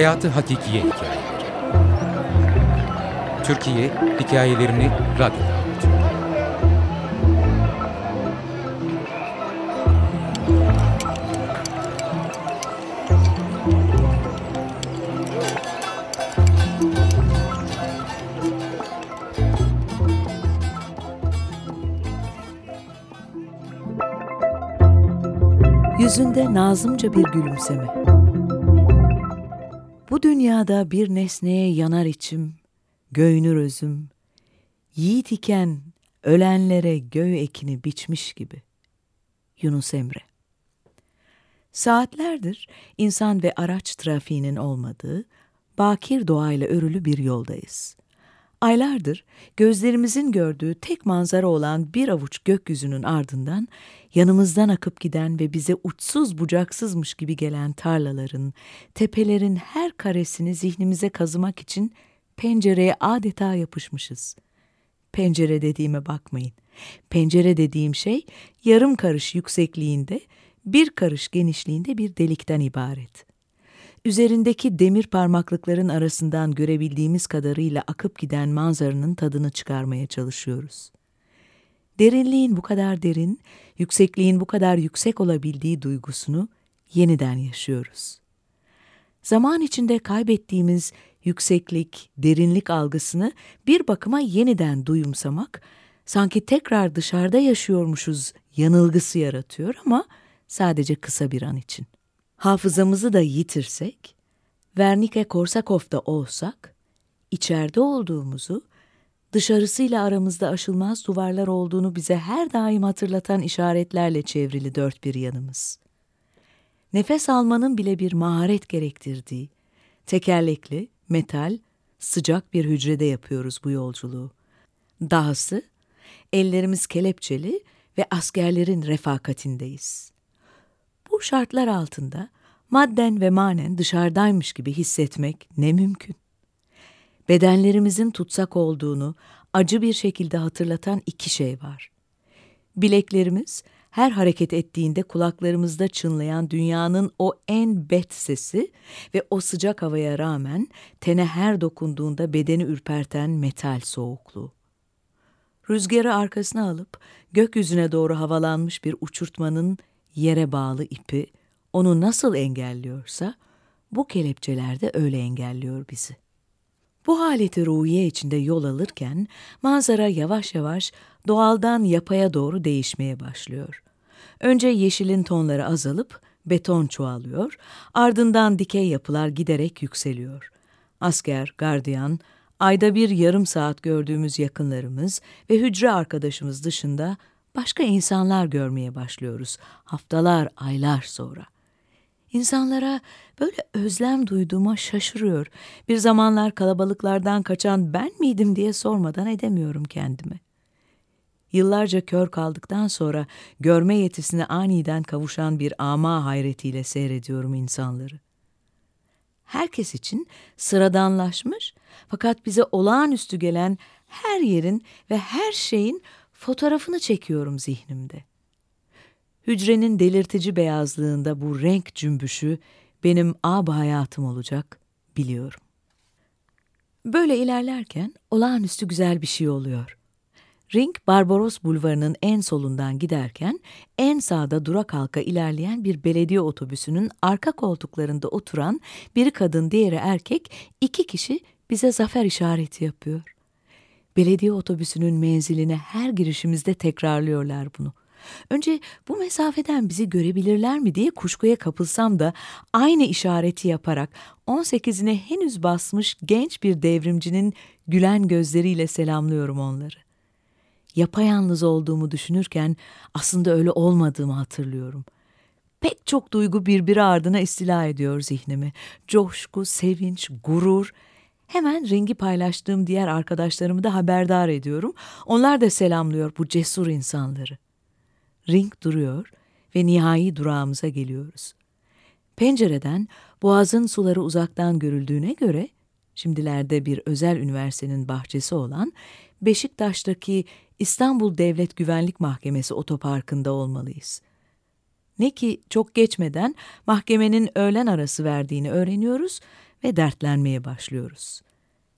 Hayatı Hakikiye Hikayeleri Türkiye hikayelerini radyoda anlatıyor. Yüzünde nazımca bir gülümseme. Bu dünyada bir nesneye yanar içim, göynür özüm. Yiğit iken ölenlere göğ ekini biçmiş gibi. Yunus Emre Saatlerdir insan ve araç trafiğinin olmadığı, bakir doğayla örülü bir yoldayız. Aylardır gözlerimizin gördüğü tek manzara olan bir avuç gökyüzünün ardından yanımızdan akıp giden ve bize uçsuz bucaksızmış gibi gelen tarlaların, tepelerin her karesini zihnimize kazımak için pencereye adeta yapışmışız. Pencere dediğime bakmayın. Pencere dediğim şey yarım karış yüksekliğinde, bir karış genişliğinde bir delikten ibaret üzerindeki demir parmaklıkların arasından görebildiğimiz kadarıyla akıp giden manzaranın tadını çıkarmaya çalışıyoruz. Derinliğin bu kadar derin, yüksekliğin bu kadar yüksek olabildiği duygusunu yeniden yaşıyoruz. Zaman içinde kaybettiğimiz yükseklik, derinlik algısını bir bakıma yeniden duyumsamak, sanki tekrar dışarıda yaşıyormuşuz yanılgısı yaratıyor ama sadece kısa bir an için hafızamızı da yitirsek, Vernike Korsakov'da olsak, içeride olduğumuzu, dışarısıyla aramızda aşılmaz duvarlar olduğunu bize her daim hatırlatan işaretlerle çevrili dört bir yanımız. Nefes almanın bile bir maharet gerektirdiği, tekerlekli, metal, sıcak bir hücrede yapıyoruz bu yolculuğu. Dahası, ellerimiz kelepçeli ve askerlerin refakatindeyiz. Bu şartlar altında madden ve manen dışarıdaymış gibi hissetmek ne mümkün? Bedenlerimizin tutsak olduğunu acı bir şekilde hatırlatan iki şey var. Bileklerimiz her hareket ettiğinde kulaklarımızda çınlayan dünyanın o en bet sesi ve o sıcak havaya rağmen tene her dokunduğunda bedeni ürperten metal soğukluğu. Rüzgarı arkasına alıp gökyüzüne doğru havalanmış bir uçurtmanın yere bağlı ipi onu nasıl engelliyorsa bu kelepçeler de öyle engelliyor bizi. Bu haleti ruhiye içinde yol alırken manzara yavaş yavaş doğaldan yapaya doğru değişmeye başlıyor. Önce yeşilin tonları azalıp beton çoğalıyor, ardından dikey yapılar giderek yükseliyor. Asker, gardiyan, ayda bir yarım saat gördüğümüz yakınlarımız ve hücre arkadaşımız dışında başka insanlar görmeye başlıyoruz haftalar, aylar sonra. İnsanlara böyle özlem duyduğuma şaşırıyor. Bir zamanlar kalabalıklardan kaçan ben miydim diye sormadan edemiyorum kendime. Yıllarca kör kaldıktan sonra görme yetisine aniden kavuşan bir ama hayretiyle seyrediyorum insanları. Herkes için sıradanlaşmış fakat bize olağanüstü gelen her yerin ve her şeyin fotoğrafını çekiyorum zihnimde. Hücrenin delirtici beyazlığında bu renk cümbüşü benim ab hayatım olacak biliyorum. Böyle ilerlerken olağanüstü güzel bir şey oluyor. Ring Barbaros Bulvarı'nın en solundan giderken en sağda durak halka ilerleyen bir belediye otobüsünün arka koltuklarında oturan bir kadın diğeri erkek iki kişi bize zafer işareti yapıyor. Belediye otobüsünün menziline her girişimizde tekrarlıyorlar bunu. Önce bu mesafeden bizi görebilirler mi diye kuşkuya kapılsam da aynı işareti yaparak 18'ine henüz basmış genç bir devrimcinin gülen gözleriyle selamlıyorum onları. Yapayalnız olduğumu düşünürken aslında öyle olmadığımı hatırlıyorum. Pek çok duygu birbiri ardına istila ediyor zihnimi. Coşku, sevinç, gurur, Hemen rengi paylaştığım diğer arkadaşlarımı da haberdar ediyorum. Onlar da selamlıyor bu cesur insanları. Ring duruyor ve nihai durağımıza geliyoruz. Pencereden boğazın suları uzaktan görüldüğüne göre şimdilerde bir özel üniversitenin bahçesi olan Beşiktaş'taki İstanbul Devlet Güvenlik Mahkemesi otoparkında olmalıyız. Ne ki çok geçmeden mahkemenin öğlen arası verdiğini öğreniyoruz ve dertlenmeye başlıyoruz.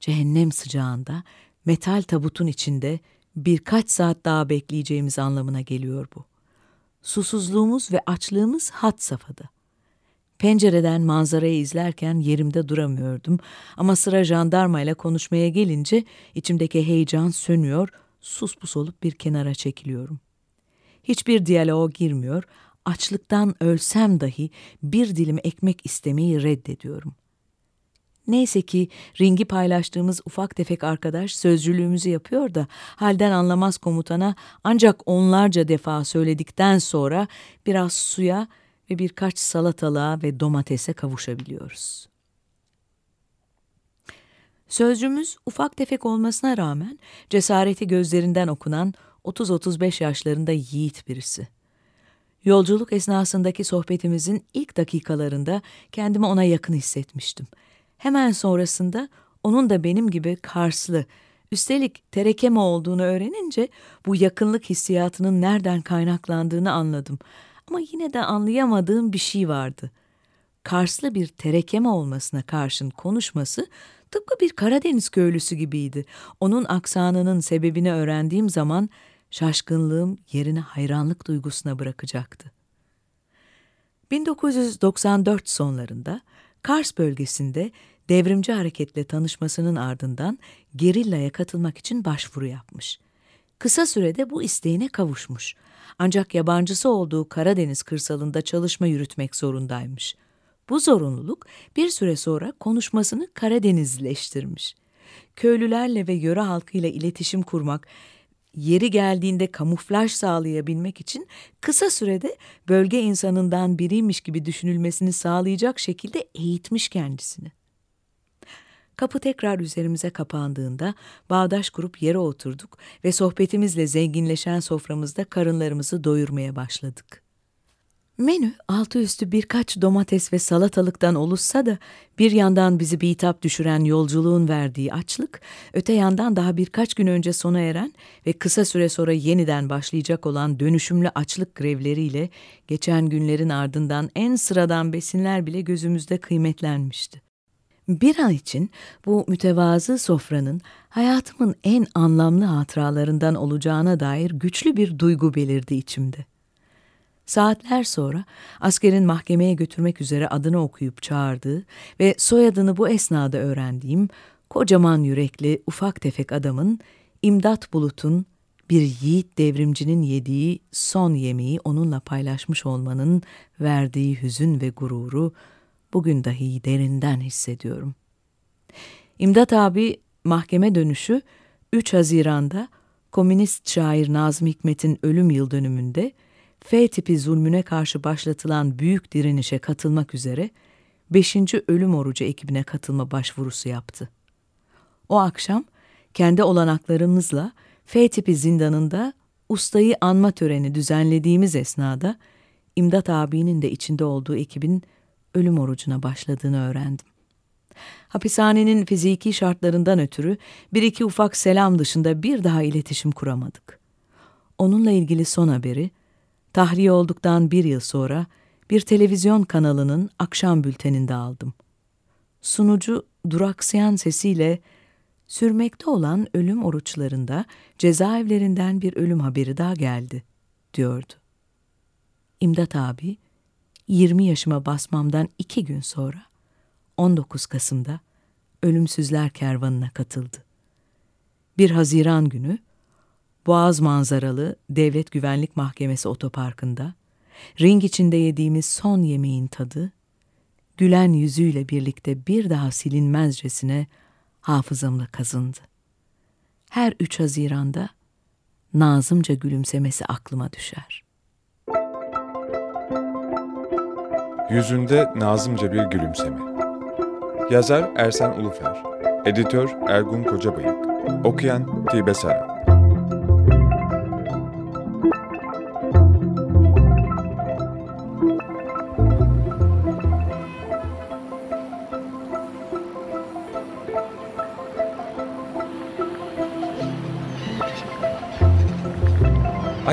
Cehennem sıcağında, metal tabutun içinde birkaç saat daha bekleyeceğimiz anlamına geliyor bu. Susuzluğumuz ve açlığımız hat safhada. Pencereden manzarayı izlerken yerimde duramıyordum ama sıra jandarmayla konuşmaya gelince içimdeki heyecan sönüyor, sus pus olup bir kenara çekiliyorum. Hiçbir diyaloğa girmiyor, açlıktan ölsem dahi bir dilim ekmek istemeyi reddediyorum. Neyse ki ringi paylaştığımız ufak tefek arkadaş sözcülüğümüzü yapıyor da halden anlamaz komutana ancak onlarca defa söyledikten sonra biraz suya ve birkaç salatalığa ve domatese kavuşabiliyoruz. Sözcümüz ufak tefek olmasına rağmen cesareti gözlerinden okunan 30-35 yaşlarında yiğit birisi. Yolculuk esnasındaki sohbetimizin ilk dakikalarında kendimi ona yakın hissetmiştim. Hemen sonrasında onun da benim gibi Karslı, üstelik terekeme olduğunu öğrenince bu yakınlık hissiyatının nereden kaynaklandığını anladım. Ama yine de anlayamadığım bir şey vardı. Karslı bir terekeme olmasına karşın konuşması tıpkı bir Karadeniz köylüsü gibiydi. Onun aksanının sebebini öğrendiğim zaman şaşkınlığım yerini hayranlık duygusuna bırakacaktı. 1994 sonlarında Kars bölgesinde devrimci hareketle tanışmasının ardından gerillaya katılmak için başvuru yapmış. Kısa sürede bu isteğine kavuşmuş. Ancak yabancısı olduğu Karadeniz kırsalında çalışma yürütmek zorundaymış. Bu zorunluluk bir süre sonra konuşmasını Karadenizleştirmiş. Köylülerle ve yöre halkıyla iletişim kurmak, yeri geldiğinde kamuflaj sağlayabilmek için kısa sürede bölge insanından biriymiş gibi düşünülmesini sağlayacak şekilde eğitmiş kendisini. Kapı tekrar üzerimize kapandığında bağdaş kurup yere oturduk ve sohbetimizle zenginleşen soframızda karınlarımızı doyurmaya başladık. Menü altı üstü birkaç domates ve salatalıktan oluşsa da bir yandan bizi bitap düşüren yolculuğun verdiği açlık, öte yandan daha birkaç gün önce sona eren ve kısa süre sonra yeniden başlayacak olan dönüşümlü açlık grevleriyle geçen günlerin ardından en sıradan besinler bile gözümüzde kıymetlenmişti. Bir an için bu mütevazı sofranın hayatımın en anlamlı hatıralarından olacağına dair güçlü bir duygu belirdi içimde. Saatler sonra askerin mahkemeye götürmek üzere adını okuyup çağırdığı ve soyadını bu esnada öğrendiğim kocaman yürekli ufak tefek adamın İmdat Bulut'un bir yiğit devrimcinin yediği son yemeği onunla paylaşmış olmanın verdiği hüzün ve gururu bugün dahi derinden hissediyorum. İmdat abi mahkeme dönüşü 3 Haziran'da komünist şair Nazım Hikmet'in ölüm yıl dönümünde F tipi zulmüne karşı başlatılan büyük direnişe katılmak üzere 5. Ölüm Orucu ekibine katılma başvurusu yaptı. O akşam kendi olanaklarımızla F tipi zindanında ustayı anma töreni düzenlediğimiz esnada İmdat abinin de içinde olduğu ekibin ölüm orucuna başladığını öğrendim. Hapishanenin fiziki şartlarından ötürü bir iki ufak selam dışında bir daha iletişim kuramadık. Onunla ilgili son haberi, tahliye olduktan bir yıl sonra bir televizyon kanalının akşam bülteninde aldım. Sunucu duraksayan sesiyle sürmekte olan ölüm oruçlarında cezaevlerinden bir ölüm haberi daha geldi, diyordu. İmdat abi, 20 yaşıma basmamdan iki gün sonra 19 Kasım'da Ölümsüzler Kervanı'na katıldı. Bir Haziran günü Boğaz manzaralı Devlet Güvenlik Mahkemesi otoparkında ring içinde yediğimiz son yemeğin tadı gülen yüzüyle birlikte bir daha silinmezcesine hafızamda kazındı. Her 3 Haziran'da nazımca gülümsemesi aklıma düşer. Yüzünde nazımca bir gülümseme. Yazar Ersen Ulufer, Editör Ergun Kocabayık, okuyan Tibe Sara.